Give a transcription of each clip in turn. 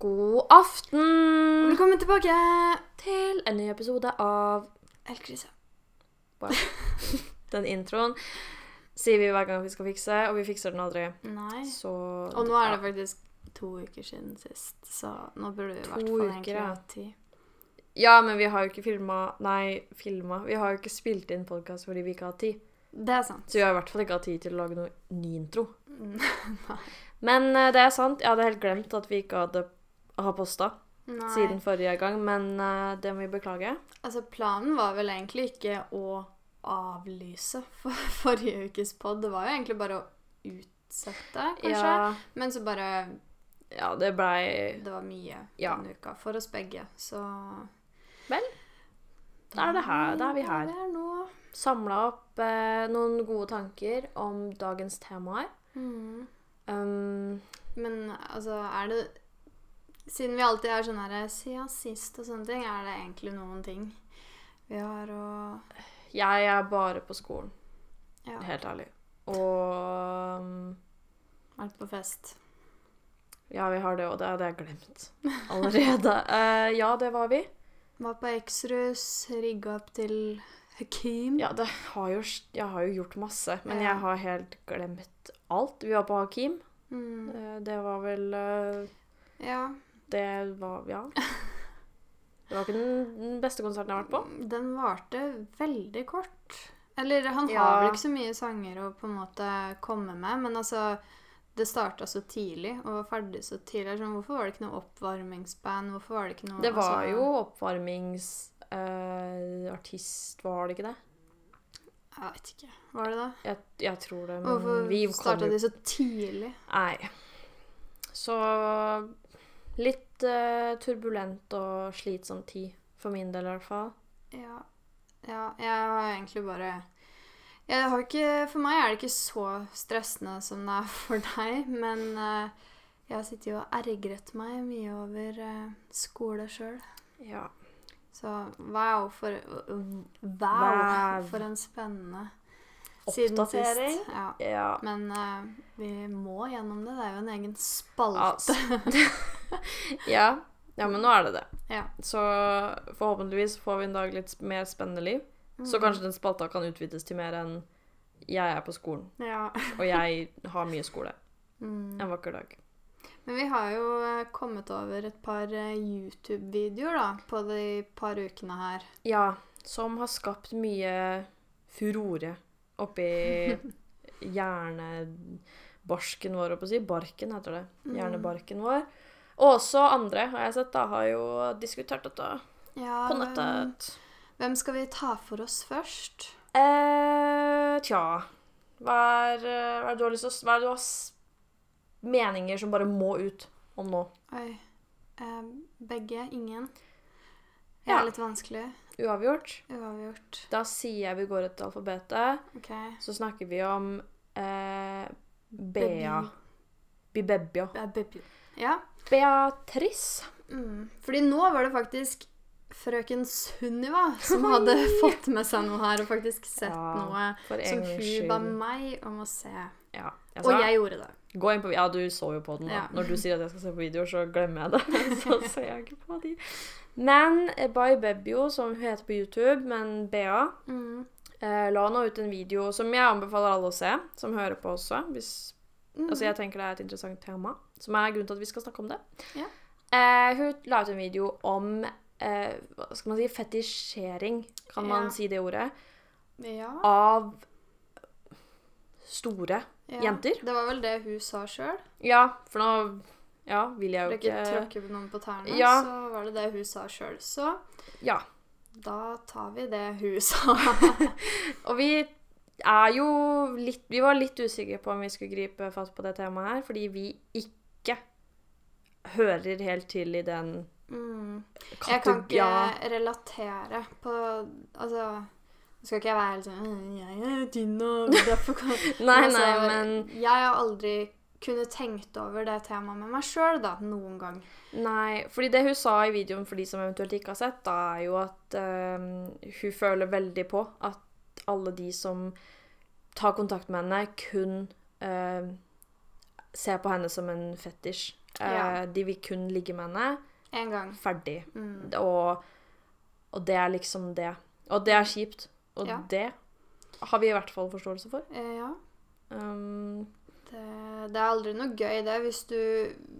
God aften Velkommen tilbake! til en ny episode av Elkrise. wow. Den introen sier vi hver gang vi skal fikse, og vi fikser den aldri. Nei. Så Og nå er det faktisk to uker siden sist, så nå burde vi i hvert fall egentlig ha tid. Ja, men vi har jo ikke filma Nei, filma. Vi har jo ikke spilt inn podkast fordi vi ikke har tid. Det er sant. Så vi har i hvert fall ikke hatt tid til å lage noe ny intro. Nei. Men eh, det er sant. Jeg hadde helt glemt at vi ikke hadde har posta siden forrige gang, men eh, det må vi beklage. Altså, planen var vel egentlig ikke å avlyse for forrige ukes pod. Det var jo egentlig bare å utsette, kanskje. Ja, Men så bare ja, det blei Det var mye Ja. denne uka for oss begge, så Vel, da er det her. Da er vi her. Er. Samla opp eh, noen gode tanker om dagens temaer. Mm. Um, Men altså, er det Siden vi alltid er sånn her siden sist og sånne ting, er det egentlig noen ting vi har å jeg er bare på skolen, Ja, helt ærlig. Og um, vært på fest. ja, vi har det, og det hadde jeg glemt allerede. uh, ja, det var vi. Var på Exrus, rigga opp til Hakeem. Ja, det har jo, jeg har jo gjort masse, men Ja. jeg har helt glemt alt. Vi var på Hakim. Mm. Uh, det var vel uh, Ja. Det var Ja. Det var ikke den beste konserten jeg har vært på. Den varte veldig kort. Eller han har Ja. vel ikke så mye sanger å på en måte komme med, men altså det starta så tidlig og var ferdig så tidlig. Sånn, hvorfor var det ikke noe oppvarmingsband? Hvorfor var det ikke noe Det var altså, jo oppvarmingsartist, var det ikke det? Jeg vet ikke. Var det det? Jeg, jeg tror det, men Hvorfor starta de så tidlig? Nei. Så litt uh, turbulent og slitsom tid. For min del, i hvert fall. Ja. ja. Jeg har egentlig bare jeg har ikke, For meg er det ikke så stressende som det er for deg, men uh, jeg har sittet og ergret meg mye over uh, skole sjøl. Ja. Så wow for Wow, for en spennende Oppdatering. Ja. Ja. Men uh, vi må gjennom det. Det er jo en egen spalte. Altså. ja. ja, men nå er det det. Ja. Så forhåpentligvis får vi en dag litt mer spennende liv. Så Mm. kanskje den spalta kan utvides til mer enn jeg er på skolen, Ja. og jeg har mye skole. Mm. En vakker dag. Men vi har jo eh, kommet over et par eh, YouTube-videoer da, på de par ukene her. Ja, som har skapt mye furore oppi hjernebarsken vår, holdt på å si. Barken heter det. Mm. Hjernebarken vår. Og også andre, har jeg sett, da, har jo diskutert dette Ja, på nettet. hvem skal vi ta for oss først? Eh, tja hva er, hva er det du har lyst til Hva er det du har meninger som bare må ut om nå? Oi. Eh, begge? Ingen? Det Ja. er litt vanskelig. Uavgjort? Uavgjort. Da sier jeg vi går etter alfabetet. Okay. Så snakker vi om eh, Bea. Baby. Bibebia. Ja. Beatrice. Mm. Fordi nå var det faktisk frøken Sunniva som hadde fått med seg noe her, og faktisk sett Ja, noe som hun ba meg om å se. Ja, jeg Og jeg gjorde det. Gå inn på Ja, du så jo på den. da. Ja. Når du sier at jeg skal se på videoer, så glemmer jeg det. så ser jeg ikke på de. Men eh, By Bebio, som hun heter på YouTube, men Bea, Mm. eh, la nå ut en video som jeg anbefaler alle å se, som hører på også. Hvis, Mm. altså Jeg tenker det er et interessant tema, som er grunnen til at vi skal snakke om det. Ja. Eh, hun la ut en video om eh, hva skal man si, fetisjering, kan man si det ordet, ja. av store ja. jenter. Det var vel det hun sa sjøl. Ja, for nå ja, vil jeg jo ikke ikke tråkke noen på tærne, Ja. så var det det hun sa sjøl. Så Ja. da tar vi det hun sa. Og vi er jo litt Vi var litt usikre på om vi skulle gripe fatt på det temaet her, fordi vi ikke hører helt til i den Mm. Jeg kan ikke relatere på Altså Nå skal ikke jeg være helt sånn «Øh, Jeg er tynn og derfor kan Nei, altså, nei, men Jeg har aldri kunne tenkt over det temaet med meg sjøl, da. Noen gang. Nei, fordi det hun sa i videoen for de som eventuelt ikke har sett, da er jo at øh, hun føler veldig på at alle de som tar kontakt med henne, kun eh, ser på henne som en fetisj. Eh, Ja. De vil kun ligge med henne. En gang. Ferdig. Mm. Og, og det er liksom det. Og det er kjipt. Og Ja. det har vi i hvert fall forståelse for. Eh, ja. Um, Det, det er aldri noe gøy, det, hvis du,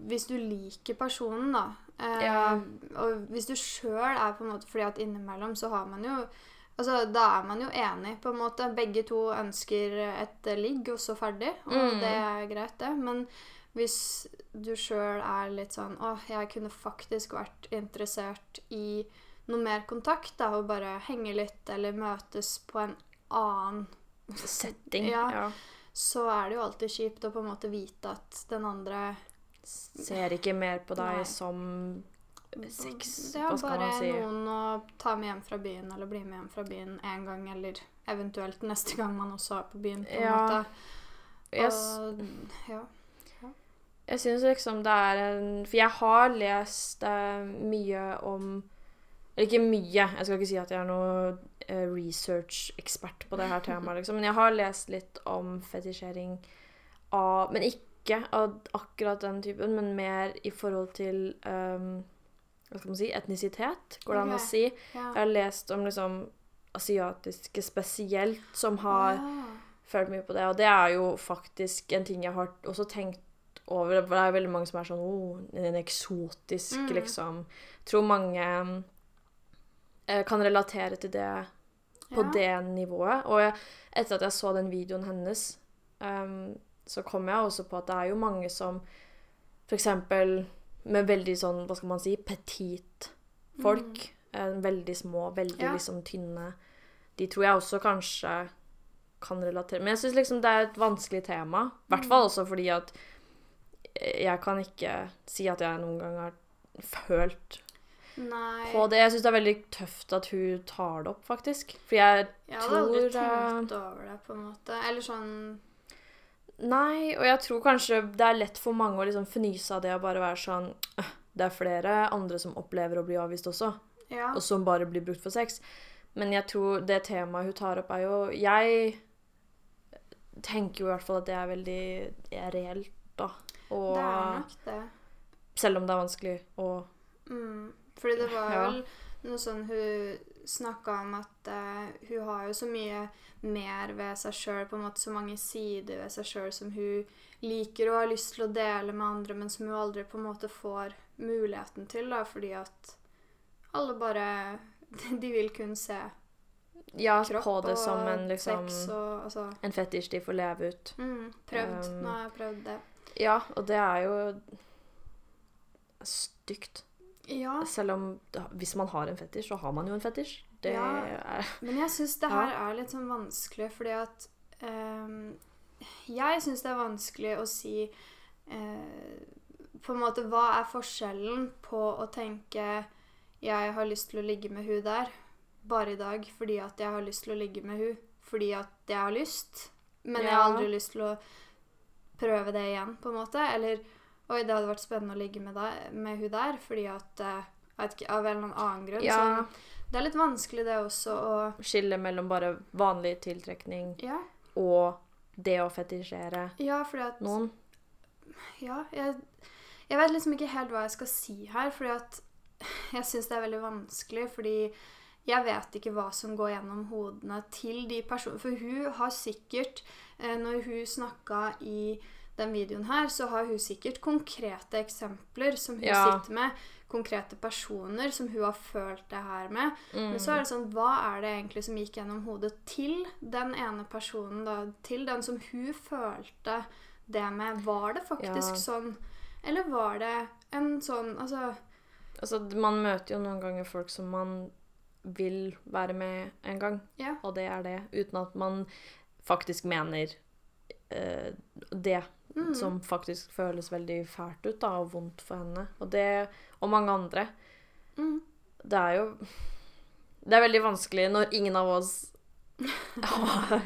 hvis du liker personen, da. Eh, Ja. Og hvis du sjøl er på en måte Fordi at innimellom så har man jo Altså, Da er man jo enig, på en måte. Begge to ønsker et ligg, og så ferdig. Og Mm. det er greit, det. Men hvis du sjøl er litt sånn Å, jeg kunne faktisk vært interessert i noe mer kontakt, da, og bare henge litt, eller møtes på en annen setting. Ja. Ja. så er det jo alltid kjipt å på en måte vite at den andre Ser ikke mer på deg Nei. som sex. Det er Hva skal bare man si? noen å ta med hjem fra byen, eller bli med hjem fra byen en gang, eller eventuelt neste gang man også er på byen, på en Ja. måte. Og, ja. jeg syns liksom det er en For jeg har lest eh, mye om Eller ikke mye, jeg skal ikke si at jeg er noe eh, research-ekspert på det her temaet, liksom, men jeg har lest litt om fetisjering av Men ikke av akkurat den typen, men mer i forhold til um, Hva skal man si etnisitet, går det an å si. ja. Jeg har lest om liksom asiatiske spesielt, som har Ja. følt mye på det. Og det er jo faktisk en ting jeg har også tenkt over. For det er veldig mange som er sånn oh, en eksotisk, Mm. liksom. Tror mange eh, kan relatere til det på Ja. det nivået. Og jeg, etter at jeg så den videoen hennes, um, så kom jeg også på at det er jo mange som for eksempel med veldig sånn, hva skal man si, petit folk. Mm. veldig små, veldig. Ja. liksom tynne. De tror jeg også kanskje kan relatere Men jeg syns liksom det er et vanskelig tema. I hvert Mm. fall også fordi at jeg kan ikke si at jeg noen gang har følt Nei. på det. Jeg syns det er veldig tøft at hun tar det opp, faktisk. For jeg Jeg hadde aldri tror, eh, tenkt over det, på en måte. Eller sånn Nei, og jeg tror kanskje det er lett for mange å liksom fnyse av det og bare være sånn «Øh, Det er flere andre som opplever å bli avvist også, Ja. og som bare blir brukt for sex. Men jeg tror det temaet hun tar opp, er jo Jeg tenker jo i hvert fall at det er veldig er reelt, da. Og Det er nok det. selv om det er vanskelig å Mm. Fordi det var Ja. vel noe sånn hun snakka om at uh, hun har jo så mye mer ved seg sjøl, på en måte så mange sider ved seg sjøl som hun liker og har lyst til å dele med andre, men som hun aldri på en måte får muligheten til, da, fordi at alle bare De vil kun se Ja, kropp på det som en liksom sex og altså En fetisj de får leve ut. mm, Prøvd. Um, Nå har jeg prøvd det. Ja, og det er jo stygt. Ja, Selv om hvis man har en fetisj, så har man jo en fetisj. Det Ja. er Men jeg syns det her er litt sånn vanskelig, fordi at um, Jeg syns det er vanskelig å si uh, På en måte Hva er forskjellen på å tenke Jeg har lyst til å ligge med hun der bare i dag fordi at jeg har lyst til å ligge med hun fordi at jeg har lyst, men jeg har aldri lyst til å prøve det igjen, på en måte. Eller Oi, det hadde vært spennende å ligge med, deg, med hun der fordi at eh, ikke, Av en eller annen grunn. Ja. Så det er litt vanskelig, det også, å skille mellom bare vanlig tiltrekning Ja, og det å fetisjere ja fordi at noen. Ja, jeg, jeg vet liksom ikke helt hva jeg skal si her, fordi at jeg syns det er veldig vanskelig, fordi jeg vet ikke hva som går gjennom hodene til de personene. For hun har sikkert, eh, når hun snakka i den videoen her, så har hun sikkert konkrete eksempler som hun Ja. sitter med. Konkrete personer som hun har følt det her med. Mm. Men så er det sånn, hva er det egentlig som gikk gjennom hodet til den ene personen, da? Til den som hun følte det med? Var det faktisk Ja. sånn? Eller var det en sånn Altså Altså, man møter jo noen ganger folk som man vil være med en gang, Ja. og det er det. Uten at man faktisk mener eh, det Mm. som faktisk føles veldig fælt ut da, og vondt for henne. Og det, og mange andre. Mm. Det er jo Det er veldig vanskelig når ingen av oss har,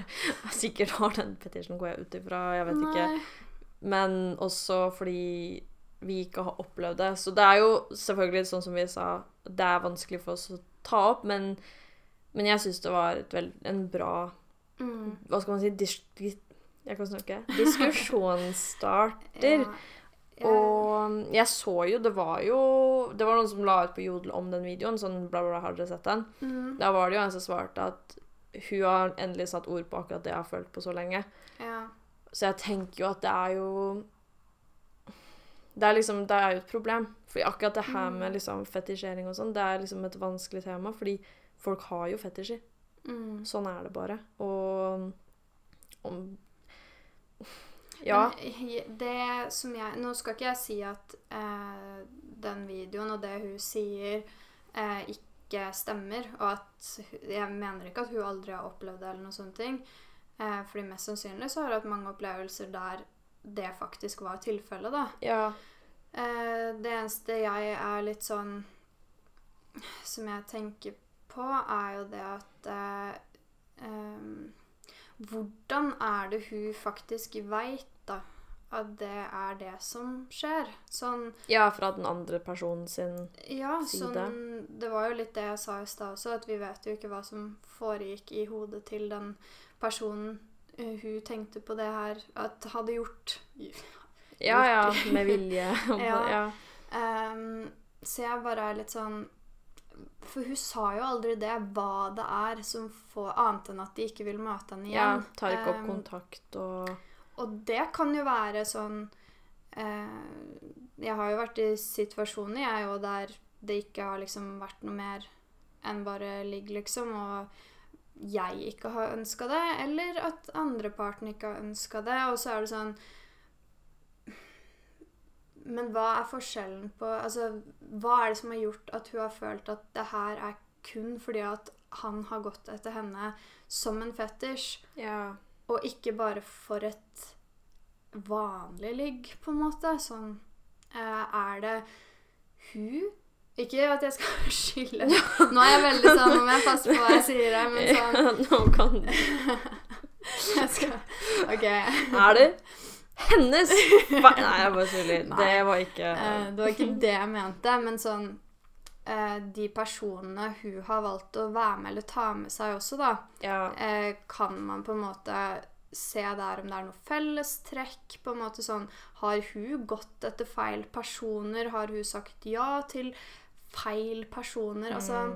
sikkert har den fetisjen, går jeg ut ifra. Jeg vet ikke. Men også fordi vi ikke har opplevd det. Så det er jo selvfølgelig sånn som vi sa, det er vanskelig for oss å ta opp, men, men jeg syns det var et vel, en bra Mm. Hva skal man si dis, Jeg kan snakke. Diskusjonsstarter. Ja. Ja. Og jeg så jo Det var jo Det var noen som la ut på Jodel om den videoen. Sånn bla, bla, bla, har dere sett den? mm, Da var det jo en som svarte at hun har endelig satt ord på akkurat det jeg har følt på så lenge. ja. Så jeg tenker jo at det er jo Det er liksom Det er jo et problem. Fordi akkurat det her med Mm. liksom fetisjering og sånn, det er liksom et vanskelig tema. Fordi folk har jo fetisjer. Mm. Sånn er det bare. Og om Ja. Men det som jeg Nå skal ikke jeg si at eh, den videoen og det hun sier, eh, ikke stemmer. Og at Jeg mener ikke at hun aldri har opplevd det, eller noen sånne ting. Eh, fordi mest sannsynlig så har hun hatt mange opplevelser der det faktisk var tilfellet, da. Ja. Eh, det eneste jeg er litt sånn Som jeg tenker på, er jo det at eh, em, Hvordan er det hun faktisk veit, da, at det er det som skjer? Sånn ja, fra den andre personen sin Ja, Side. sånn Det var jo litt det jeg sa i stad også, at vi vet jo ikke hva som foregikk i hodet til den personen eh, hun tenkte på det her at hadde gjort. Ja, ja, med vilje. Ja. ja. Um, så jeg bare er litt sånn For hun sa jo aldri det, hva det er som får Annet enn at de ikke vil møte henne ja. igjen. Tar ikke opp um, kontakt og Og det kan jo være sånn uh, Jeg har jo vært i situasjoner, jeg òg, der det ikke har liksom vært noe mer enn bare ligg, liksom, og jeg ikke har ønska det, eller at andreparten ikke har ønska det, og så er det sånn Men hva er forskjellen på Altså, hva er det som har gjort at hun har følt at det her er kun fordi at han har gått etter henne som en fetisj? Ja. Og ikke bare for et vanlig ligg, på en måte. Sånn eh, Er det hun? Ikke at jeg skal skylde Nå er jeg veldig sånn Nå må jeg passe på hva jeg sier her, men sånn Nå kan jeg skal, OK. Er det hennes Nei, jeg bare tuller. Det var ikke uh, det var ikke det jeg mente, men sånn uh, De personene hun har valgt å være med eller ta med seg også, da, Ja. uh, kan man på en måte se der om det er noe fellestrekk. på en måte sånn, Har hun gått etter feil personer? Har hun sagt ja til feil personer? Altså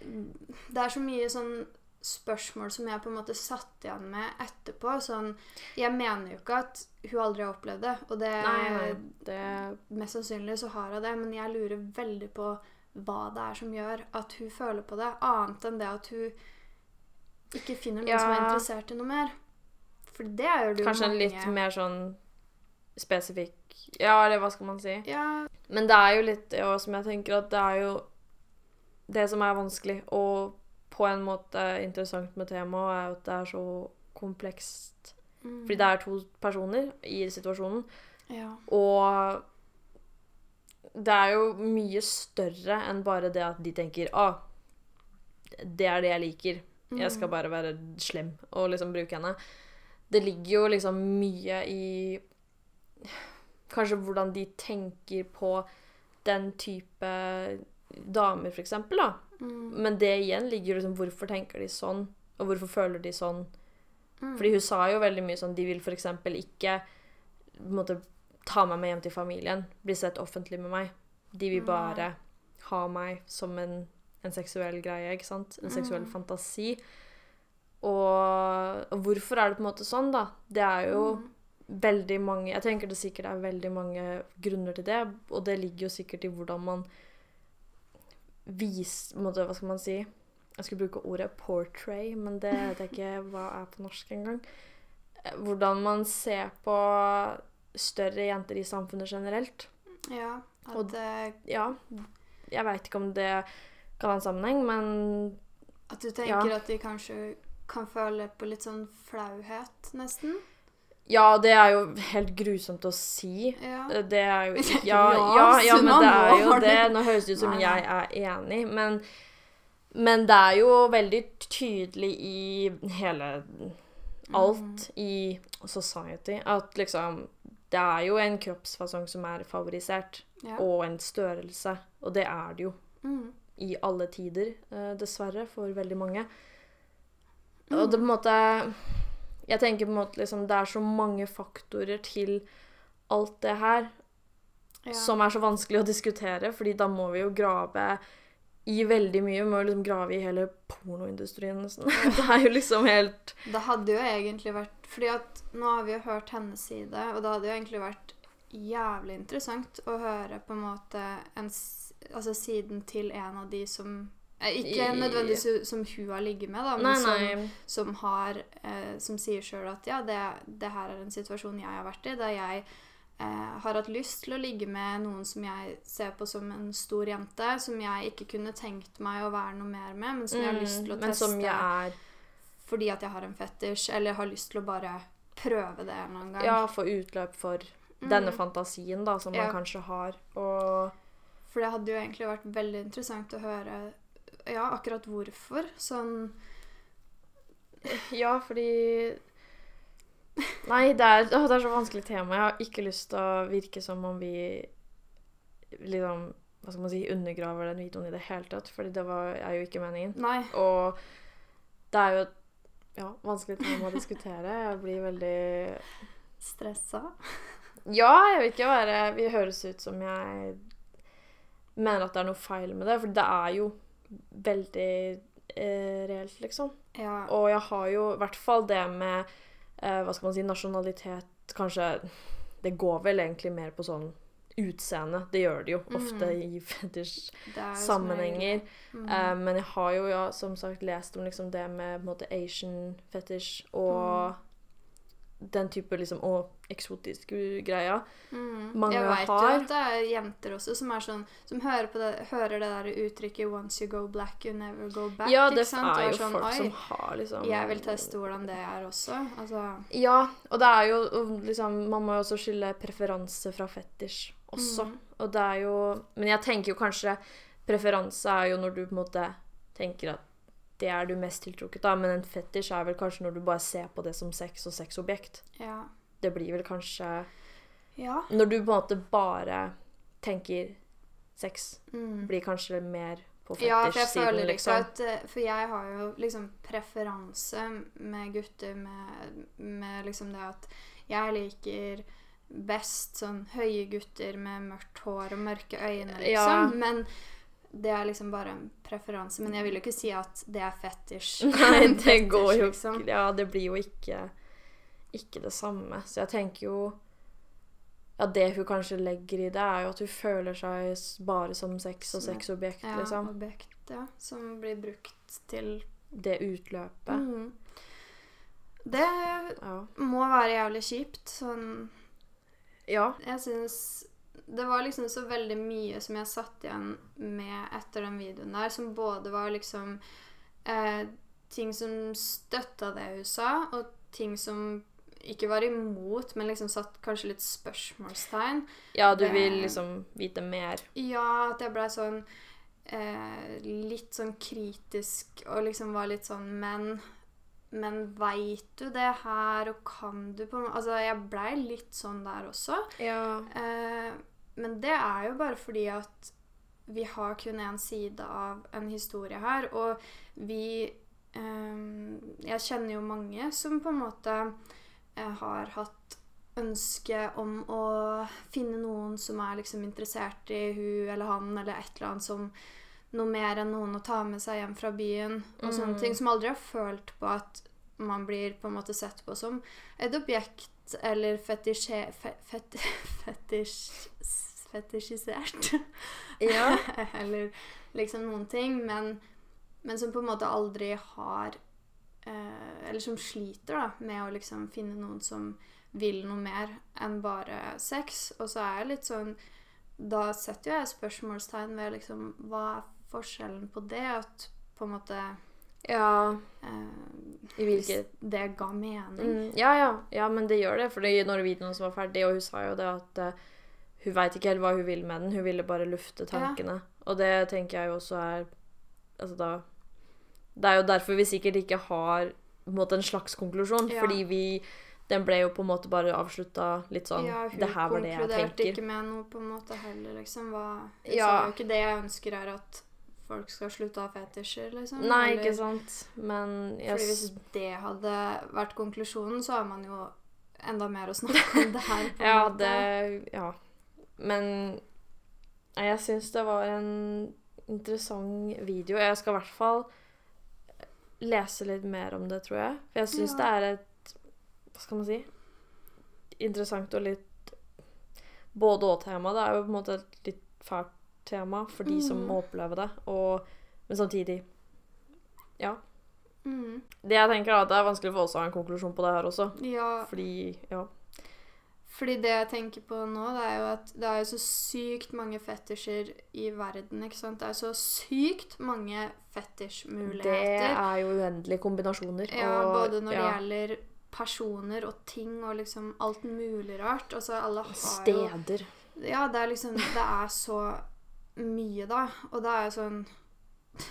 Mm. Det er så mye sånn spørsmål som jeg på en måte satt igjen med etterpå. Sånn, jeg mener jo ikke at hun aldri har opplevd det, og det, Nei. Det mest sannsynlig så har hun det, men jeg lurer veldig på hva det er som gjør at hun føler på det, annet enn det at hun ikke finner noen Ja. som er interessert i noe mer. For det gjør jo Kanskje mange. litt mer sånn spesifikk Ja, eller hva skal man si? Ja, Men det er jo litt ja, som jeg tenker at det er jo Det som er vanskelig og på en måte interessant med temaet, er at det er så komplekst. mm, Fordi det er to personer i situasjonen, ja. og det er jo mye større enn bare det at de tenker ah, det er det jeg liker. Jeg skal Mm. bare være slem og liksom bruke henne. Det ligger jo liksom mye i Kanskje hvordan de tenker på den type damer, for eksempel, da. Mm, Men det igjen ligger jo liksom Hvorfor tenker de sånn? Og hvorfor føler de sånn? mm, Fordi hun sa jo veldig mye sånn De vil eksempel ikke måte, ta meg med hjem til familien. Bli sett offentlig med meg. De vil bare bare ha meg som en, en seksuell greie, ikke sant? En seksuell Mm. fantasi. Og, og hvorfor er det på en måte sånn, da? Det er jo mm, veldig mange Jeg tenker det sikkert er veldig mange grunner til det, og det ligger jo sikkert i hvordan man på måte, Hva skal man si? Jeg skulle bruke ordet 'portray', men det vet jeg ikke hva er på norsk engang. Eh, Hvordan man ser på større jenter i samfunnet generelt. ja. At Og- Ja, jeg veit ikke om det kan ha en sammenheng, men At du tenker Ja. at de kanskje kan føle på litt sånn flauhet, nesten? Ja, det er jo helt grusomt å si. Ja. Eh, Det er jo Ja, Ja, ja, men det er jo det. Nå høres det ut som jeg er enig, men, men det er jo veldig tydelig i hele alt i society at liksom Det er jo en kroppsfasong som er favorisert, og en størrelse. Og det er det jo Mm. i alle tider, eh, dessverre, for veldig mange. Og det på en måte Jeg tenker på en måte liksom Det er så mange faktorer til alt det her Ja. som er så vanskelig å diskutere, fordi da må vi jo grave i veldig mye. Vi må jo liksom grave i hele pornoindustrien, nesten. Det er jo liksom helt Det hadde jo egentlig vært Fordi at nå har vi jo hørt hennes side, og det hadde jo egentlig vært jævlig interessant å høre på en måte en, altså siden til en av de som Ikke I- nødvendigvis som hun har ligget med, da, men Nei, som, nei. som har eh, Som sier sjøl at ja, det, det her er en situasjon jeg har vært i, der jeg eh, har hatt lyst til å ligge med noen som jeg ser på som en stor jente, som jeg ikke kunne tenkt meg å være noe mer med, men som jeg har lyst til å Mm, Men teste som jeg er fordi at jeg har en fetisj, eller har lyst til å bare prøve det en gang. Ja, få utløp for Mm. denne fantasien da, som Ja. man kanskje har. Og For det hadde jo egentlig vært veldig interessant å høre ja, akkurat hvorfor. Sånn ja, fordi Nei, det er, å, det er så vanskelig tema. Jeg har ikke lyst til å virke som om vi liksom hva skal man si, undergraver den videoen i det hele tatt, fordi det var, er jo ikke meningen. Nei. Og det er jo et ja, vanskelig tema å diskutere. Jeg blir veldig Stressa. Ja, jeg vil ikke være Vi høres ut som jeg mener at det er noe feil med det, for det er jo veldig eh, reelt, liksom. Ja. Og jeg har jo i hvert fall det med eh, hva skal man si, nasjonalitet Kanskje Det går vel egentlig mer på sånn utseende. Det gjør det jo ofte mm. i fetisj det er jo som sammenhenger. regel- Mhm. Eh, men jeg har jo ja, som sagt lest om liksom det med på en måte Asian fetish og den type liksom Og eksotiske greia. mm. mange Jeg veit jo at det er jenter også som er sånn Som hører på det, hører det der uttrykket 'once you go black, you never go back'. Ja, det sant? Er jo sånn, folk «Oi, som har liksom Jeg vil teste hvordan det er også. Altså Ja, og det er jo liksom Man må jo også skille preferanse fra fetisj også. Mm. Og det er jo Men jeg tenker jo kanskje Preferanse er jo når du på en måte tenker at det er du mest tiltrukket av, men en fetisj er vel kanskje når du bare ser på det som sex og sexobjekt. Ja. Det blir vel kanskje Ja. Når du på en måte bare tenker sex, Mm. blir kanskje mer på fetisj-siden, ja, liksom. at eh, For jeg har jo liksom preferanse med gutter med, med liksom det at jeg liker best sånn høye gutter med mørkt hår og mørke øyne, liksom. Ja. Men det er liksom bare en preferanse. Men jeg vil jo ikke si at det er fetisj. Nei, det fetish, går jo liksom. Ja, det blir jo ikke ikke det samme. Så jeg tenker jo Ja, det hun kanskje legger i det, er jo at hun føler seg bare som sex og sexobjekt, Ja, liksom. objekt, ja. Som blir brukt til Det utløpet. Mm. Det Ja. må være jævlig kjipt. Sånn ja. Jeg syns Det var liksom så veldig mye som jeg satt igjen med etter den videoen der, som både var liksom eh, ting som støtta det hun sa, og ting som ikke var imot, men liksom satt kanskje litt spørsmålstegn. Ja, du vil liksom vite mer. Ja, at jeg blei sånn eh, Litt sånn kritisk og liksom var litt sånn Men men veit du det her, og kan du på Altså, jeg blei litt sånn der også. Ja. Eh, men det er jo bare fordi at vi har kun én side av en historie her, og vi eh, Jeg kjenner jo mange som på en måte eh, har hatt ønske om å finne noen som er liksom interessert i hun eller han eller et eller annet som noe mer enn noen å ta med seg hjem fra byen, og sånne Mm. ting. Som aldri har følt på at man blir på en måte sett på som et objekt eller fetisje... Fe, fet, fetisj, fetisjisert. Ja. eller liksom noen ting. Men, men som på en måte aldri har eh, Eller som sliter da, med å liksom finne noen som vil noe mer enn bare sex. Og så er jeg litt sånn Da setter jo jeg spørsmålstegn ved liksom Hva er forskjellen på det? At på en måte ja. eh, I hvilket det ga mening. mm, Ja, ja. Ja, men det gjør det. For når videoen var ferdig, og hun sa jo det at eh, hun veit ikke helt hva hun vil med den. Hun ville bare lufte tankene. Og det tenker jeg jo også er Altså da Det er jo derfor vi sikkert ikke har på en måte en slags konklusjon. Ja. Fordi vi Den ble jo på en måte bare avslutta litt sånn ja, hun Det her var det jeg konkluderte ikke med noe på en måte heller, liksom. Hva, hun Ja. sa jo ikke det jeg ønsker er at folk skal slutte å ha fetisjer, liksom. Nei, eller- ikke sant. Men jeg Fordi hvis det hadde vært konklusjonen, så har man jo enda mer å snakke om det her. Ja, måte. det Ja. Men jeg syns det var en interessant video. Jeg skal i hvert fall lese litt mer om det, tror jeg. For jeg syns Ja. det er et Hva skal man si? Interessant og litt både-og-tema. Det er jo på en måte et litt fælt tema for de som Mhm. må oppleve det, og, men samtidig Ja. Mm. Det jeg tenker er at det er vanskelig for oss å ha en konklusjon på det her også. Ja, Fordi Ja. Fordi det jeg tenker på nå, det er jo at det er jo så sykt mange fetisjer i verden, ikke sant? Det er så sykt mange Det er jo uendelige kombinasjoner. Ja, og- både når ja. det gjelder personer og ting og liksom alt mulig rart. Altså, alle har jo Steder. Ja, det er liksom Det er så mye, da. Og det er jo sånn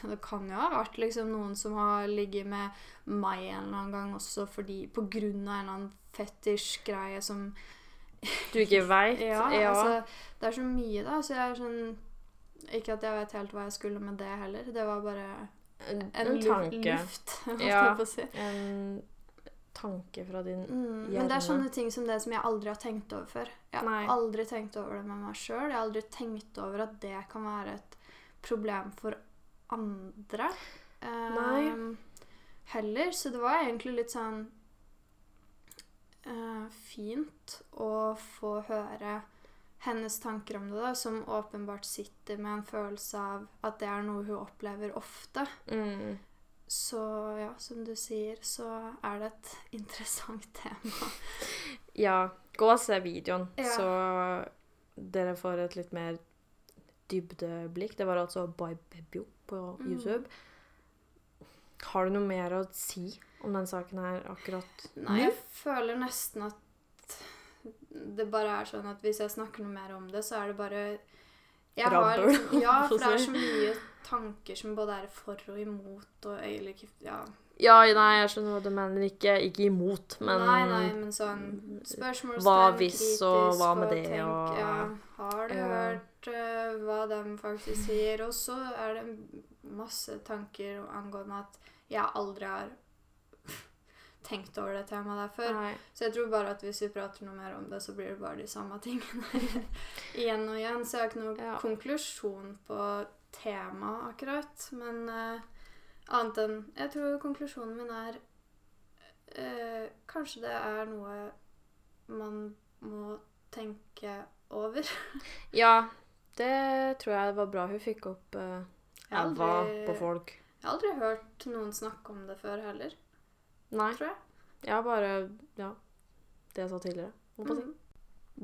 Det kan jo ha vært liksom noen som har ligget med meg en eller annen gang også fordi På grunn av en eller annen fetisj-greie som Du ikke veit? Ja, altså Det er så mye, da. Så jeg er sånn Ikke at jeg vet helt hva jeg skulle med det heller. Det var bare en, en, tanke. luft, Ja. si. En tanke fra din Mm, men det er sånne ting som det som jeg aldri har tenkt over før. Jeg har Nei. aldri tenkt over det med meg sjøl. Jeg har aldri tenkt over at det kan være et problem for andre. Ehm, heller. Så det var egentlig litt sånn fint å få høre hennes tanker om det, da, som åpenbart sitter med en følelse av at det er noe hun opplever ofte. mm, Så ja, som du sier, så er det et interessant tema. Ja, gå og se videoen, Ja. så dere får et litt mer dybdeblikk. Det var altså By Bebjo på Mm. Har du noe mer å si om den saken her akkurat nå? Nei, jeg føler nesten at det bare er sånn at hvis jeg snakker noe mer om det, så er det bare jeg har liksom, Ja, for det er så mye tanker som både er for og imot og egentlig Ja. Ja, nei, jeg skjønner hva du mener. Ikke, ikke imot, men nei, nei, men sånn spørsmålstegn, Hva hvis, og hva med det, tenk, og- Ja, har du Ja. hørt uh, hva de faktisk sier? Og så er det masse tanker angående at jeg aldri har tenkt over det temaet der før. Nei. Så jeg tror bare at hvis vi prater noe mer om det, så blir det bare de samme tingene igjen og igjen. Så jeg har ikke noen Ja. konklusjon på temaet akkurat. Men uh, annet enn Jeg tror konklusjonen min er uh, Kanskje det er noe man må tenke over. Ja, det tror jeg var bra hun fikk opp uh, Aldri- på folk. Jeg har aldri hørt noen snakke om det før heller, Nei. tror jeg. Jeg har bare Ja, det jeg sa tidligere. Mm. Mhm.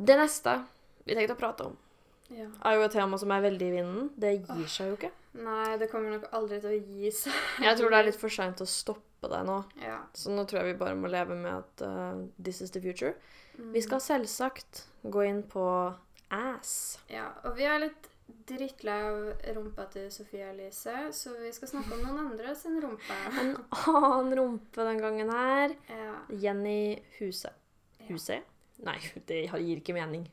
Det neste vi tenkte å prate om, Ja. er jo et tema som er veldig i vinden. Det gir seg jo ikke. Nei, det kommer nok aldri til å gi seg. Jeg tror det er litt for seint å stoppe det nå. Ja. Så nå tror jeg vi bare må leve med at uh, this is the future. Mm. Vi skal selvsagt gå inn på ass. Ja, og vi er litt drittlei av rumpa til Sofie Elise, så vi skal snakke om noen andre sin rumpe. En annen rumpe den gangen her. Ja. Jenny Huse. Ja. Huse? Nei, det gir ikke mening.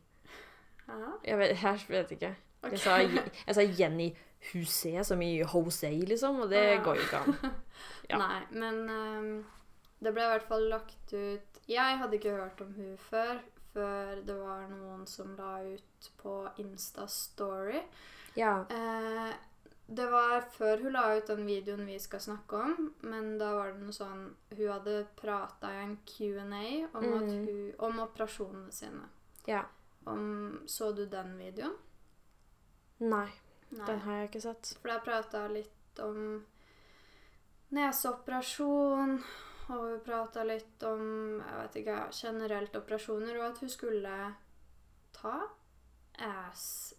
Ja. Jeg vet, jeg vet ikke. Okay. Jeg sa, jeg sa Jenny Huse, som i Jose, liksom, og det Ja. går jo ikke an. ja. Nei, men um, det ble i hvert fall lagt ut Jeg hadde ikke hørt om hun før, før det var noen som la ut på Insta-story. Ja. Eh, det var før hun la ut den videoen vi skal snakke om, men da var det noe sånn Hun hadde prata i en Q&A om, hun- om operasjonene sine. ja. Om, så du den videoen? Nei, Nei. den har jeg ikke sett. For jeg prata litt om neseoperasjon, og vi prata litt om jeg vet ikke, generelt operasjoner, og at hun skulle ta ass.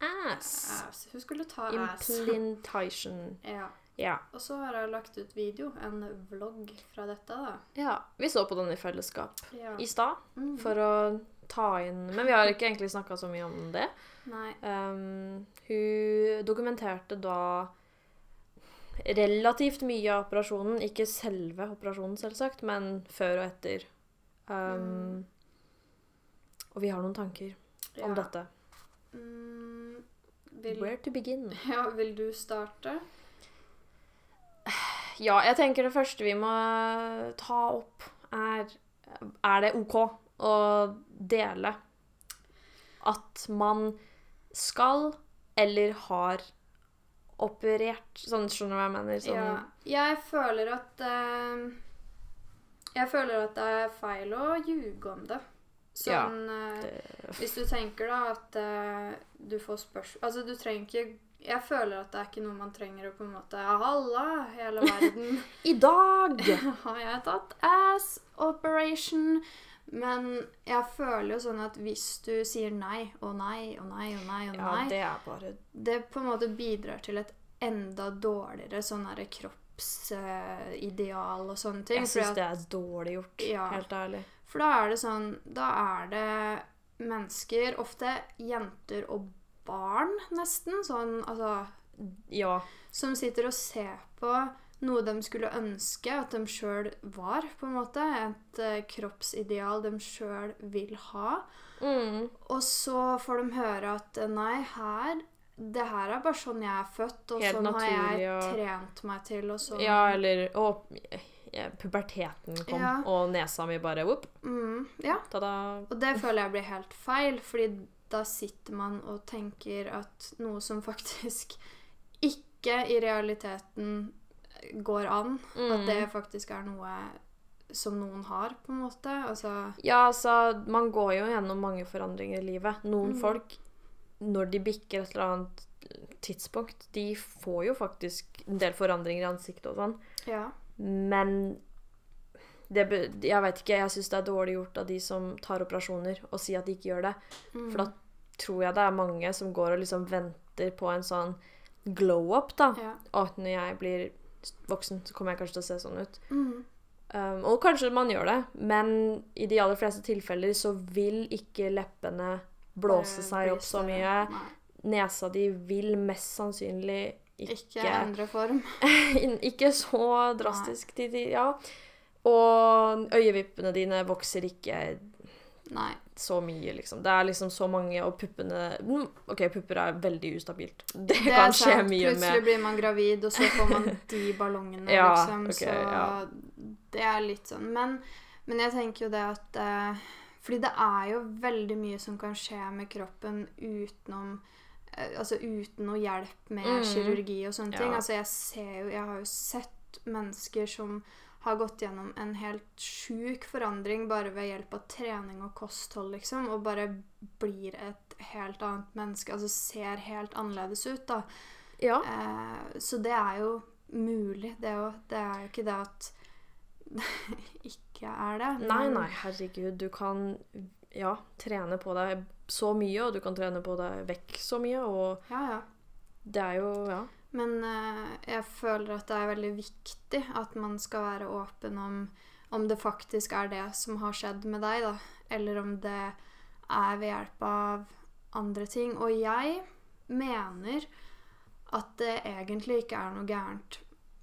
Ass. ass. Hun skulle ta ass. Implantation. Ja. Ja. Og så har jeg lagt ut video, en vlogg fra dette, da. ja. Vi så på den i fellesskap Ja. i stad Mm. for å ta inn Men vi har ikke egentlig snakka så mye om det. Nei. Um, hun dokumenterte da relativt mye av operasjonen. Ikke selve operasjonen, selvsagt, men før og etter. Um, Og vi har noen tanker om Ja. dette. Mm, vil, Where to begin? ja, vil du starte? Ja, jeg tenker det første vi må ta opp, er Er det OK å dele at man skal eller har operert Sånn, skjønner du hva jeg mener? Sånn, Ja, jeg føler at uh, Jeg føler at det er feil å ljuge om det. Sånn ja, det- Hvis du tenker da at uh, du får spørsmål Altså, du trenger ikke Jeg føler at det er ikke noe man trenger å på en måte Halla, hele verden. I dag! Har jeg tatt ass operation? Men jeg føler jo sånn at hvis du sier nei og nei og nei og nei og Ja, nei det bare det på en måte bidrar til et enda dårligere sånn herre kroppsideal og sånne ting. Jeg syns det er dårlig gjort, Ja. helt ærlig. For da er det sånn Da er det mennesker, ofte jenter og barn, nesten, sånn altså Ja. Som sitter og ser på noe de skulle ønske at de sjøl var, på en måte. Et uh, kroppsideal de sjøl vil ha. Mm. Og så får de høre at eh, nei, her Det her er bare sånn jeg er født, og Helt sånn har jeg og- trent meg til, og sånn. Ja, eller Og ja, puberteten kom, Ja. og nesa mi bare whoop, Mm, ja. ta-da. Og det føler jeg blir helt feil, fordi da sitter man og tenker at noe som faktisk ikke i realiteten går an, at Mm. det faktisk er noe som noen har, på en måte. Altså Ja, altså, man går jo gjennom mange forandringer i livet. Noen Mm. folk, når de bikker et eller annet tidspunkt, de får jo faktisk en del forandringer i ansiktet og sånn. Ja. Men det, jeg vet ikke, jeg syns det er dårlig gjort av de som tar operasjoner, og sier at de ikke gjør det. Mm. For da tror jeg det er mange som går og liksom venter på en sånn glow-up, da. ja. Å, når jeg blir voksen, så kommer jeg kanskje til å se sånn ut. Mm. Um, og kanskje man gjør det, men i de aller fleste tilfeller så vil ikke leppene blåse seg opp så mye. Nei. Nesa di vil mest sannsynlig Ikke ikke endre form. Ikke så drastisk. De, ja. Og øyevippene dine vokser ikke Nei. Så mye, liksom. Det er liksom så mange, og puppene mm, OK, pupper er veldig ustabilt. Det, Det kan skje sant. mye Plutselig med blir man gravid, og så får man de ballongene, Ja, liksom. Okay, så ja. det er litt sånn. Men, men jeg tenker jo det at eh, Fordi det er jo veldig mye som kan skje med kroppen utenom eh, Altså uten noe hjelp med Mm. kirurgi og sånne ting. Altså jeg ser jo Jeg har jo sett mennesker som har gått gjennom en helt sjuk forandring bare ved hjelp av trening og kosthold, liksom, og bare blir et helt annet menneske. Altså ser helt annerledes ut, da. Ja. Eh, så det er jo mulig, det òg. Det er jo ikke det at det ikke er det. Nei, nei, herregud. Du kan ja, trene på deg så mye, og du kan trene på deg vekk så mye, og Ja, ja. det er jo Ja. Men eh, jeg føler at det er veldig viktig at man skal være åpen om om det faktisk er det som har skjedd med deg, da. Eller om det er ved hjelp av andre ting. Og jeg mener at det egentlig ikke er noe gærent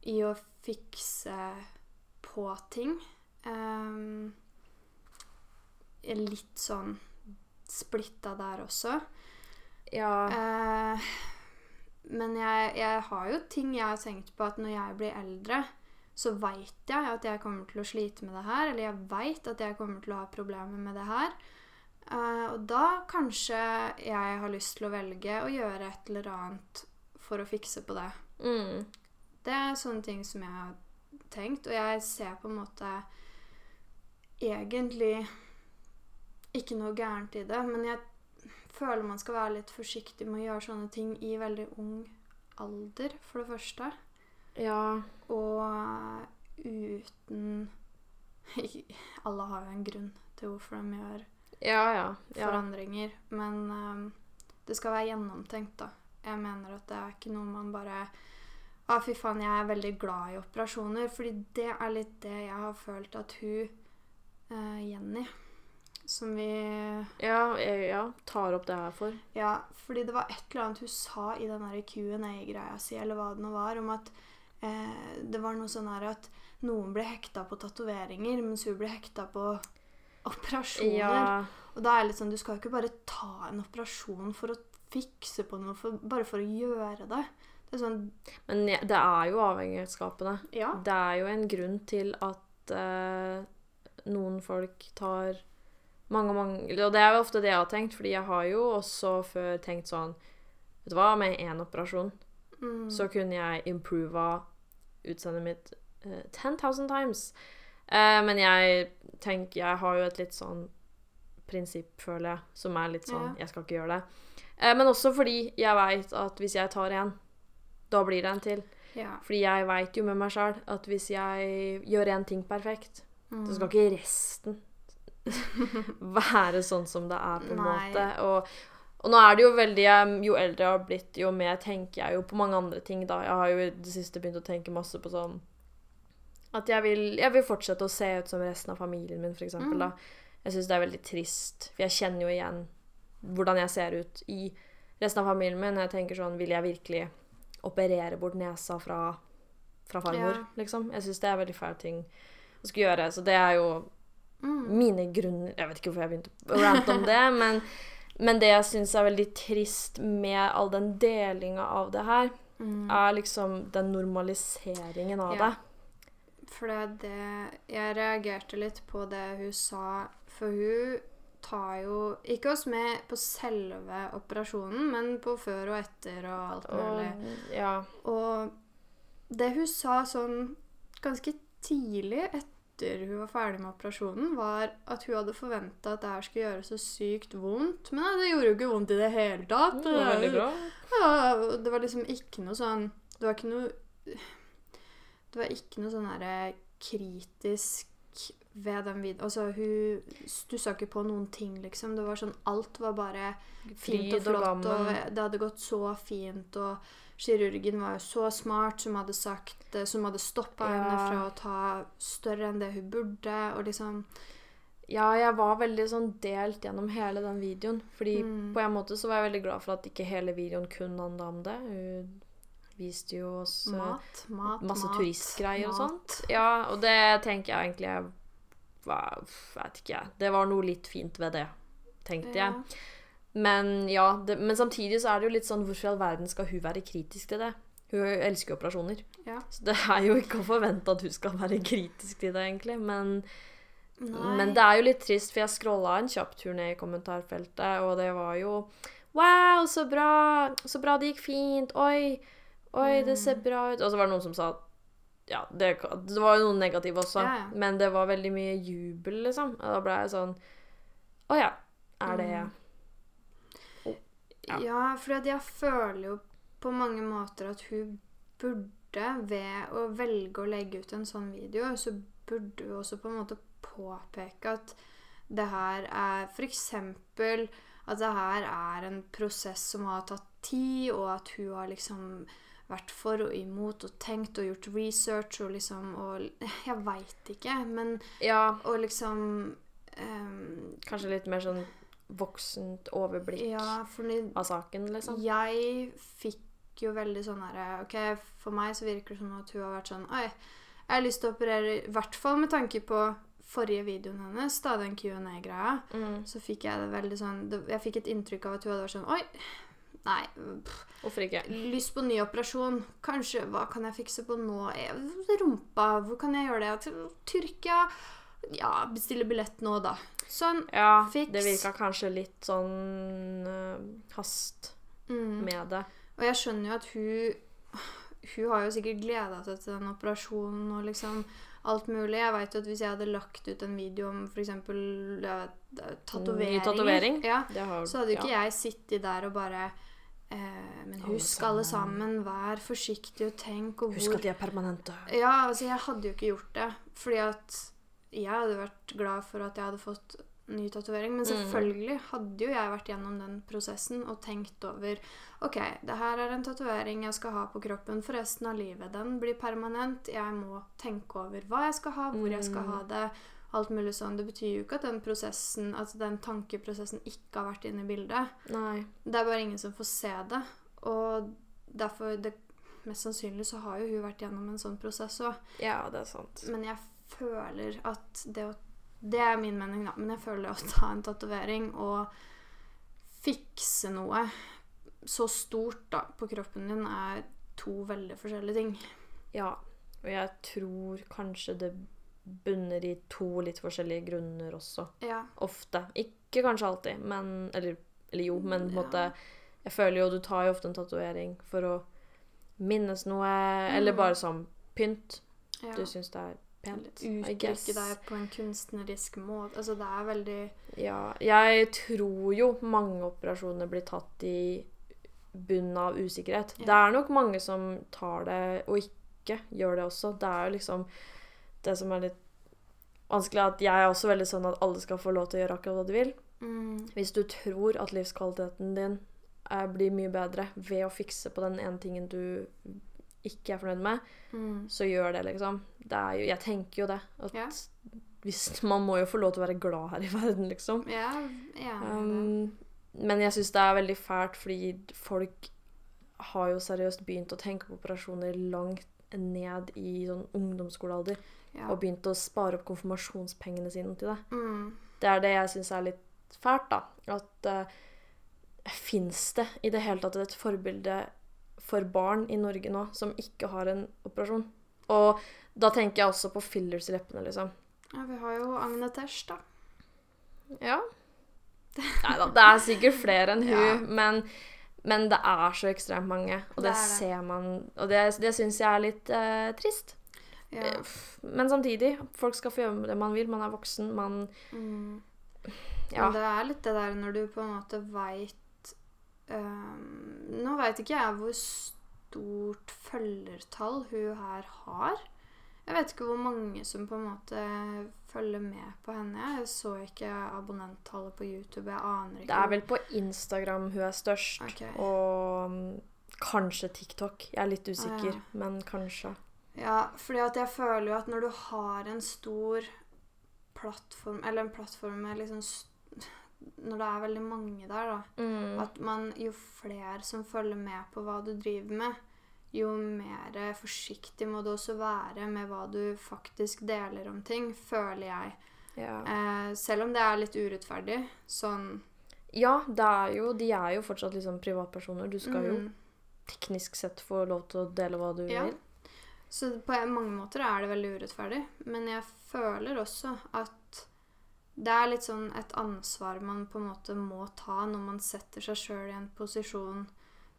i å fikse på ting. Um, litt sånn splitta der også. Ja. Eh, men jeg, jeg har jo ting jeg har tenkt på at når jeg blir eldre, så veit jeg at jeg kommer til å slite med det her. Eller jeg veit at jeg kommer til å ha problemer med det her. Uh, og da kanskje jeg har lyst til å velge å gjøre et eller annet for å fikse på det. Mm. Det er sånne ting som jeg har tenkt, og jeg ser på en måte egentlig ikke noe gærent i det, men jeg føler man skal være litt forsiktig med å gjøre sånne ting i veldig ung alder, for det første. Ja. Og uten Alle har jo en grunn til hvorfor de gjør Ja, ja. forandringer, men um, det skal være gjennomtenkt, da. Jeg mener at det er ikke noe man bare Å, fy faen, jeg er veldig glad i operasjoner. Fordi det er litt det jeg har følt at hun uh, Jenny, som vi Ja, ja, tar opp det her for. Ja, fordi det var et eller annet hun sa i den Q&A-greia si, eller hva det nå var, om at eh, det var noe sånn her at noen ble hekta på tatoveringer, mens hun ble hekta på operasjoner. Ja. Og da er det litt sånn, du skal jo ikke bare ta en operasjon for å fikse på noe, for, bare for å gjøre det. Det sånn Men det er jo avhengighetsskapende. Ja. Det er jo en grunn til at eh, noen folk tar mange, mange Og det er jo ofte det jeg har tenkt, fordi jeg har jo også før tenkt sånn Vet du hva, med én operasjon Mm. så kunne jeg improva utseendet mitt eh, 10,000 times. Uh, men jeg tenker Jeg har jo et litt sånn prinsipp, føler jeg, som er litt sånn Ja. Jeg skal ikke gjøre det. Uh, men også fordi jeg veit at hvis jeg tar en, da blir det en til. Ja. Fordi jeg veit jo med meg sjøl at hvis jeg gjør én ting perfekt, Mm. så skal ikke resten være sånn som det er, på en Nei. måte. Og, og nå er det jo veldig Jo eldre jeg har blitt, jo mer tenker jeg jo på mange andre ting, da. Jeg har jo i det siste begynt å tenke masse på sånn At jeg vil, jeg vil fortsette å se ut som resten av familien min, eksempel, Mm. da. Jeg syns det er veldig trist, for jeg kjenner jo igjen hvordan jeg ser ut i resten av familien min. Jeg tenker sånn Vil jeg virkelig operere bort nesa fra, fra farmor, Ja. liksom? Jeg syns det er veldig fæl ting å skulle gjøre. Så det er jo Mm. mine grunner Jeg vet ikke hvorfor jeg begynte å rante om det, men, men det jeg syns er veldig trist med all den delinga av det her, Mm. er liksom den normaliseringen av Ja. det. For det, er det Jeg reagerte litt på det hun sa, for hun tar jo ikke oss med på selve operasjonen, men på før og etter og alt mulig. Og, ja. Og det hun sa sånn ganske tidlig etter hun var ferdig med operasjonen, var at hun hadde forventa at det her skulle gjøre så sykt vondt. Men nei, det gjorde jo ikke vondt i det hele tatt. Det var veldig bra. Ja, det var liksom ikke noe sånn Det var ikke noe Det var ikke noe sånn herre kritisk ved den videoen. Altså, hun stussa ikke på noen ting, liksom. Det var sånn Alt var bare fint og flott, og, det hadde gått så fint, og kirurgen var jo så smart som hadde sagt eh, Som hadde stoppa Ja. henne fra å ta større enn det hun burde, og liksom Ja, jeg var veldig sånn delt gjennom hele den videoen. Fordi Mm. på en måte så var jeg veldig glad for at ikke hele videoen kun handla om det. Hun viste jo oss Mat, mat, masse mat, turistgreier og sånt. Ja, og det tenker jeg egentlig jeg var, Vet ikke jeg. Det var noe litt fint ved det, tenkte jeg. Men ja, det, men samtidig så er det jo litt sånn Hvorfor i all verden skal hun være kritisk til det? Hun elsker jo operasjoner. Ja. Så det er jo ikke å forvente at hun skal være kritisk til det, egentlig. Men, men det er jo litt trist, for jeg scrolla en kjapp tur ned i kommentarfeltet, og det var jo Wow, så bra! Så bra det gikk fint. Oi, oi, det ser bra ut. Og så var det noen som sa ja, det, det var jo noen negative også, Ja, ja. men det var veldig mye jubel, liksom. Og da ble jeg sånn Å ja, er det Mm. Ja. Ja, for jeg føler jo på mange måter at hun burde, ved å velge å legge ut en sånn video, så burde hun også på en måte påpeke at det her er f.eks. at det her er en prosess som har tatt tid, og at hun har liksom vært for og imot og tenkt og gjort research og liksom og Jeg veit ikke, men Ja, Og liksom um, kanskje litt mer sånn voksent overblikk Ja, av saken, liksom. Jeg fikk jo veldig sånn herre OK, for meg så virker det som at hun har vært sånn Oi, jeg har lyst til å operere I hvert fall med tanke på forrige videoen hennes, da, den Q&A-greia, Mm. så fikk jeg det veldig sånn det, Jeg fikk et inntrykk av at hun hadde vært sånn Oi, nei, Hvorfor ikke? lyst på ny operasjon. Kanskje Hva kan jeg fikse på nå? Eh, Rumpa, hvor kan jeg gjøre det? Tyrkia? Ja, bestille billett nå, da. Sånn. Ja, Fiks. det virka kanskje litt sånn uh, hast Mm. med det. Og jeg skjønner jo at hun Hun har jo sikkert gleda seg til den operasjonen og liksom alt mulig. Jeg vet jo at hvis jeg hadde lagt ut en video om f.eks. tatoveringer tatovering? ja, Så hadde jo ikke ja. jeg sittet der og bare eh, Men husk alle sammen, vær forsiktig og tenk og Husk at de er permanente. Ja, altså jeg hadde jo ikke gjort det. Fordi at jeg hadde vært glad for at jeg hadde fått ny tatovering. Men Mm. selvfølgelig hadde jo jeg vært gjennom den prosessen og tenkt over OK, det her er en tatovering jeg skal ha på kroppen for resten av livet. Den blir permanent. Jeg må tenke over hva jeg skal ha, hvor jeg skal Mm. ha det. Alt mulig sånn. Det betyr jo ikke at den prosessen, at den tankeprosessen ikke har vært inne i bildet. Nei. Det er bare ingen som får se det. Og derfor det, Mest sannsynlig så har jo hun vært gjennom en sånn prosess òg. Ja, det er sant. Men jeg føler at det å Det er min mening, da. Men jeg føler å ta en tatovering og fikse noe så stort da, på kroppen din, er to veldig forskjellige ting. Ja. Og jeg tror kanskje det bunner i to litt forskjellige grunner også. Ja. Ofte. Ikke kanskje alltid, men Eller, eller jo, men på en Ja. måte Jeg føler jo du tar jo ofte en tatovering for å minnes noe, eller Mm. bare som pynt. ja. Du syns det er pent. I Uttrykke deg på en kunstnerisk måte. Altså, det er veldig Ja. Jeg tror jo mange operasjoner blir tatt i bunnen av usikkerhet. Ja. Det er nok mange som tar det og ikke gjør det også. Det er jo liksom det som er litt vanskelig, at jeg er også veldig sånn at alle skal få lov til å gjøre akkurat hva de vil. mm, Hvis du tror at livskvaliteten din blir mye bedre ved å fikse på den ene tingen du ikke er fornøyd med, mm, så gjør det, liksom. Det er jo, jeg tenker jo det. At Ja. hvis, man må jo få lov til å være glad her i verden, liksom. Ja, ja. Um, men jeg syns det er veldig fælt, fordi folk har jo seriøst begynt å tenke på operasjoner langt ned i sånn ungdomsskolealder. ja. Og begynt å spare opp konfirmasjonspengene sine til det. Mm, Det er det jeg syns er litt fælt, da. At uh, fins det i det hele tatt et forbilde for barn i Norge nå som ikke har en operasjon? Og da tenker jeg også på fillers i leppene, liksom. ja, vi har jo Agne Tesh, da. Ja. Nei da, det er sikkert flere enn hun, Ja. men, men det er så ekstremt mange. Og det, Det det. ser man Og det, det syns jeg er litt eh, trist. Ja. Eh, Men samtidig, folk skal få gjøre det man vil. Man er voksen, man Mm. Ja. Men det er litt det der når du på en måte veit Nå veit ikke jeg hvor stort følgertall hun her har. Jeg vet ikke hvor mange som på en måte følger med på henne. Jeg så ikke abonnenttallet på YouTube. Jeg aner ikke. Det er vel på Instagram hun er størst. Okay. Og mm, kanskje TikTok. Jeg er litt usikker, Ah, ja. men kanskje. Ja, fordi at jeg føler jo at når du har en stor plattform Eller en plattform med liksom Når det er veldig mange der, da. Mm. At man, jo flere som følger med på hva du driver med, jo mer forsiktig må du også være med hva du faktisk deler om ting, føler jeg. Ja. Eh, selv om det er litt urettferdig. Sånn ja, det er jo De er jo fortsatt liksom privatpersoner. Du skal jo mm, teknisk sett få lov til å dele hva du Ja. vil. Så på mange måter er det veldig urettferdig. Men jeg føler også at det er litt sånn et ansvar man på en måte må ta når man setter seg sjøl i en posisjon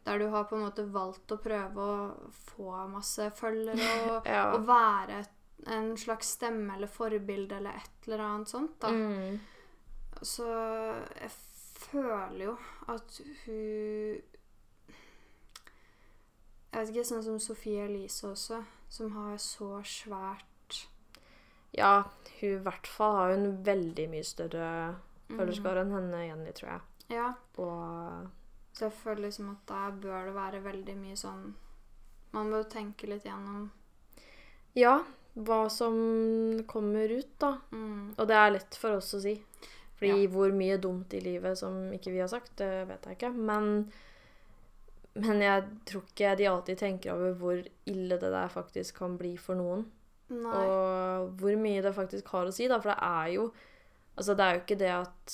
der du har på en måte valgt å prøve å få masse følgere og, Ja. og være en slags stemme eller forbilde eller et eller annet sånt. da. Mm. Så jeg føler jo at hun Jeg vet ikke, sånn som Sofie Elise også, som har så svært Ja, hun i hvert fall har hun veldig mye større Mm. enn henne Jenny, tror jeg. Ja, Og så jeg føler liksom at der bør det være veldig mye sånn Man bør tenke litt gjennom ja, hva som kommer ut, da. mm, Og det er lett for oss å si. Fordi Ja. hvor mye dumt i livet som ikke vi har sagt, det vet jeg ikke. Men, men jeg tror ikke de alltid tenker over hvor ille det der faktisk kan bli for noen. Nei. Og hvor mye det faktisk har å si, da. For det er jo Altså, det er jo ikke det at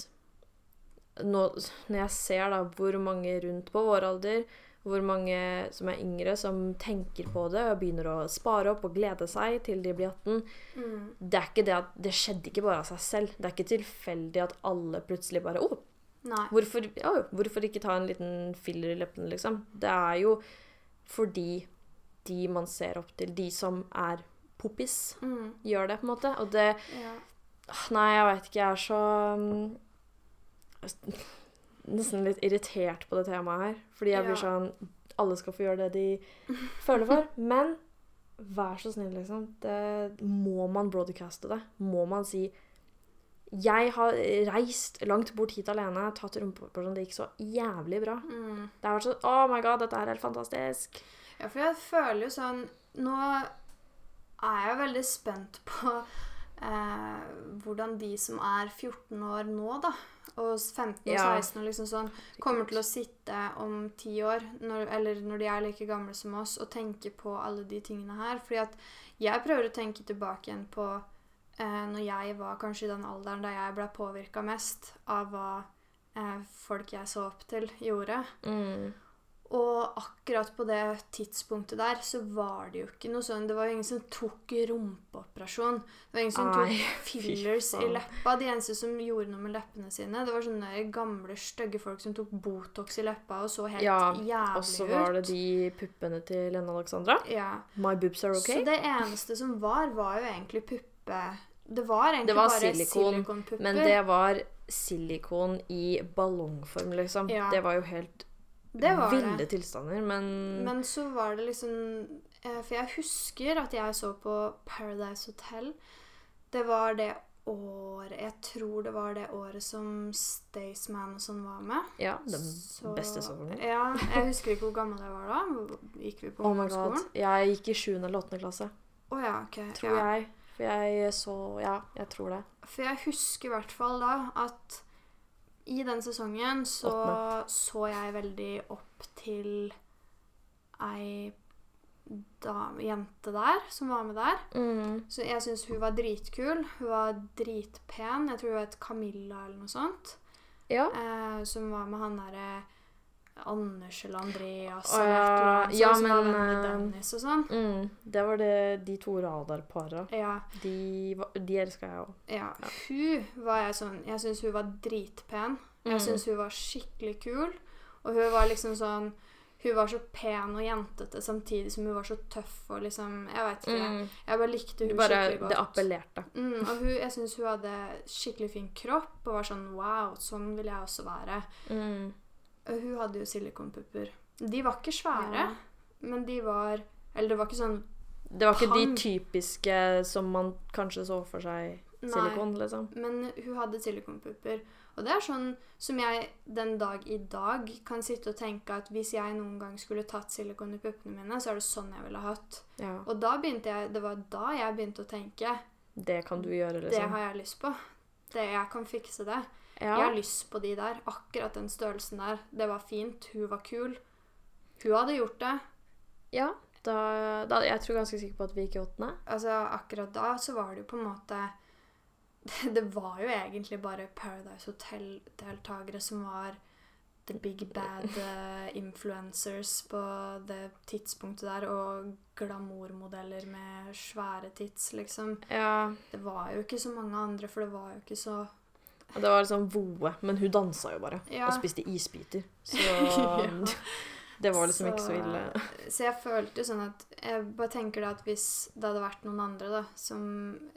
nå, Når jeg ser da hvor mange rundt på vår alder, hvor mange som er yngre, som tenker på det og begynner å spare opp og glede seg til de blir 18 mm, Det er ikke det at Det skjedde ikke bare av seg selv. Det er ikke tilfeldig at alle plutselig bare Å, oh, hvorfor, å, hvorfor ikke ta en liten filler i leppene, liksom? Det er jo fordi de man ser opp til, de som er poppis, Mm, gjør det, på en måte. Og det ja. Ah, Nei, jeg veit ikke. Jeg er så mm, Nesten litt irritert på det temaet her. Fordi jeg blir sånn Alle skal få gjøre det de føler for. Men vær så snill, liksom. Det, må man broadcaste det? Må man si Jeg har reist langt bort hit alene, tatt rumpeoperasjon, det gikk så jævlig bra. Mm. Det har vært sånn Oh my god, dette er helt fantastisk. Ja, for jeg føler jo sånn Nå er jeg veldig spent på eh, hvordan de som er 14 år nå, da, og 15 og Ja. 16 og liksom sånn, kommer til å sitte om ti år, når, eller når de er like gamle som oss, og tenke på alle de tingene her. Fordi at jeg prøver å tenke tilbake igjen på eh, når jeg var kanskje i den alderen da jeg ble påvirka mest av hva eh, folk jeg så opp til, gjorde. Mm. Og akkurat på det tidspunktet der så var det jo ikke noe sånn Det var jo ingen som tok rumpeoperasjon. Det var ingen som tok fillers i leppa. De eneste som gjorde noe med leppene sine, det var sånne gamle, stygge folk som tok Botox i leppa og så helt Ja, jævlig Og så var det de puppene til Lene Alexandra. Ja. My boobs are okay. Så det eneste som var, var jo egentlig puppe... Det var egentlig Det var bare silikon, silikonpupper. Men det var silikon i ballongform, liksom. Ja. Det var jo helt Det var ville det. tilstander, men, Men så var det liksom eh, For jeg husker at jeg så på Paradise Hotel. Det var det året Jeg tror det var det året som Staysman og sånn var med. Ja, den Så- beste sesongen. Ja, Jeg husker ikke hvor gammel jeg var da. Gikk vi på Oh my god. ungdomsskolen? Jeg gikk i 7. eller 8. klasse, Oh, ja, okay. tror ja. jeg. For jeg så Ja, jeg tror det. For jeg husker i hvert fall da at i den sesongen så så jeg veldig opp til ei dame, jente der, som var med der. Mm. Så jeg syns hun var dritkul. Hun var dritpen. Jeg tror hun het Camilla eller noe sånt. Ja. Eh, som var med han derre Anders eller Andreas Å, uh, et ja, sånn, som var men, venn med eh, Dennis og sånn. Mm. Det var det, de to radarpara. Ja, De, de elska jeg òg. ja. Hun var jeg sånn Jeg syns hun var dritpen. Jeg Mm. syns hun var skikkelig kul. Og hun var liksom sånn Hun var så pen og jentete samtidig som hun var så tøff og liksom Jeg veit ikke. Mm. Jeg bare likte hun bare, skikkelig godt. det appellerte. Mm, og hun, jeg syns hun hadde skikkelig fin kropp og var sånn Wow, sånn vil jeg også være. Mm. Og hun hadde jo silikonpupper. De var ikke svære, Ja. men de var Eller det var ikke sånn Det var ikke Pang. de typiske som man kanskje så for seg Nei. silikon, liksom. Men hun hadde silikonpupper. Og det er sånn som jeg den dag i dag kan sitte og tenke at hvis jeg noen gang skulle tatt silikon i puppene mine, så er det sånn jeg ville hatt. Ja. Og da begynte jeg, det var da jeg begynte å tenke Det kan du gjøre, Det liksom. har jeg lyst på. Det, jeg kan fikse det. Ja. Jeg har lyst på de der. Akkurat den størrelsen der. Det var fint. Hun var kul. Hun hadde gjort det. ja. Da, da, jeg tror ganske sikker på at vi gikk i åttende. Altså, akkurat da så var det jo på en måte Det var jo egentlig bare Paradise Hotel-deltakere som var the big bad eh, influencers på det tidspunktet der, og glamourmodeller med svære tits, liksom. Ja. Det var jo ikke så mange andre, for det var jo ikke så Det var liksom Voe, men hun dansa jo bare. Ja. Og spiste isbiter. Så Ja. det var liksom ikke så ille. Så jeg følte jo sånn at Jeg bare tenker da at hvis det hadde vært noen andre da som,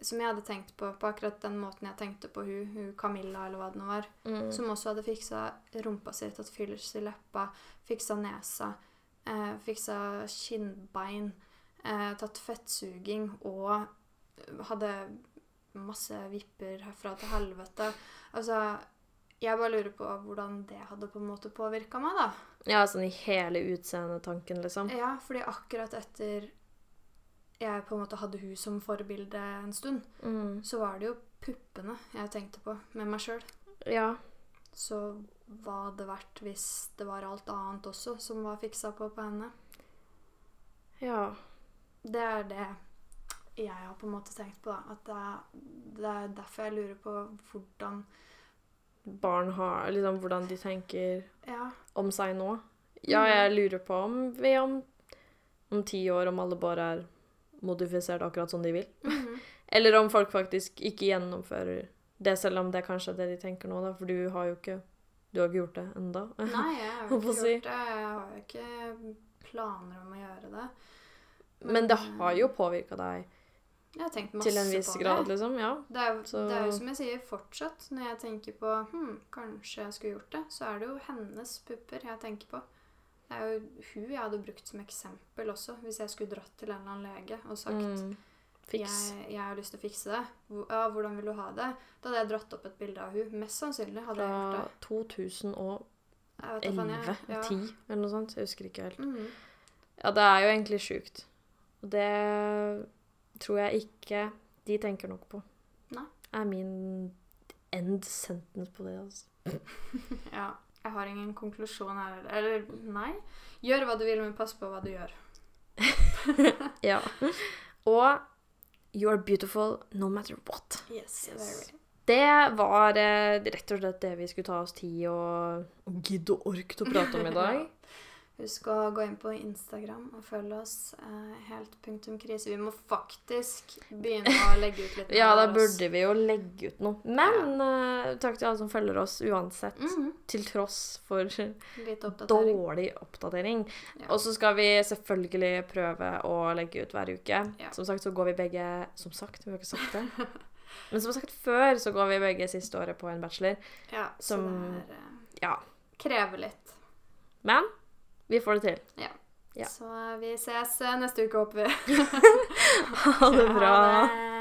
som jeg hadde tenkt på på akkurat den måten jeg tenkte på hun, hun Camilla eller hva det nå var, Mm. som også hadde fiksa rumpa si, tatt fillers i leppa, fiksa nesa, eh, fiksa kinnbein, eh, tatt fettsuging og hadde masse vipper herfra til helvete. Altså Jeg bare lurer på hvordan det hadde på en måte påvirka meg, da. Ja, sånn i hele utseendetanken, liksom. Ja, fordi akkurat etter jeg på en måte hadde hun som forbilde en stund, Mm. så var det jo puppene jeg tenkte på med meg sjøl. Ja. Så hva hadde det vært hvis det var alt annet også som var fiksa på på henne? Ja. Det er det jeg har på en måte tenkt på. da. At det er, det er derfor jeg lurer på hvordan Barn har Liksom hvordan de tenker Ja. om seg nå. Ja, Mhm. jeg lurer på om vi om, om ti år om alle bare er modifisert akkurat som de vil. Mhm. Eller om folk faktisk ikke gjennomfører det, selv om det er kanskje det de tenker nå, da. For du har jo ikke Du har ikke gjort det enda. Nei, jeg har ikke si. gjort det. Jeg har jo ikke planer om å gjøre det. Men det har jo påvirka deg Jeg har tenkt masse til en viss på grad, det. liksom. Ja. Det er, Så- det er jo som jeg sier fortsatt, når jeg tenker på hm, kanskje jeg skulle gjort det, så er det jo hennes pupper jeg tenker på. Det er jo hun jeg hadde brukt som eksempel også, hvis jeg skulle dratt til en eller annen lege og sagt Mm. Jeg, jeg har lyst til å fikse det. Ja, hvordan vil du ha det? Da hadde jeg dratt opp et bilde av hun. Mest sannsynlig hadde jeg gjort Fra det. 2011, Jeg vet da faen, jeg. Ja. 10 eller noe sånt. Jeg husker ikke helt. Mm. Ja, det er jo egentlig sjukt. Og det tror jeg ikke de tenker nok på. Nei. Er min end sentence på det, altså. ja. Jeg har ingen konklusjon her. Eller nei. Gjør hva du vil, men pass på hva du gjør. Ja. Og You are beautiful no matter what. Yes, Yes. Det var eh, rett og slett det vi skulle ta oss tid og, og gidde og orke til å prate om i dag. Husk å gå inn på Instagram og følge oss. eh, helt punktum krise. Vi må faktisk begynne å legge ut litt. Ja, da burde vi jo legge ut noe. Men eh, takk til alle som følger oss uansett. Mhm. Til tross for oppdatering. dårlig oppdatering. Ja. Og så skal vi selvfølgelig prøve å legge ut hver uke. Ja. Som sagt så går vi begge Som sagt, vi har ikke sagt det. Men som sagt før så går vi begge siste året på en bachelor. Ja, Som- det er, uh, Ja. krever litt. Men vi får det til. Ja. Så eh, vi ses eh, neste uke, håper vi. Ha det bra. Ha det.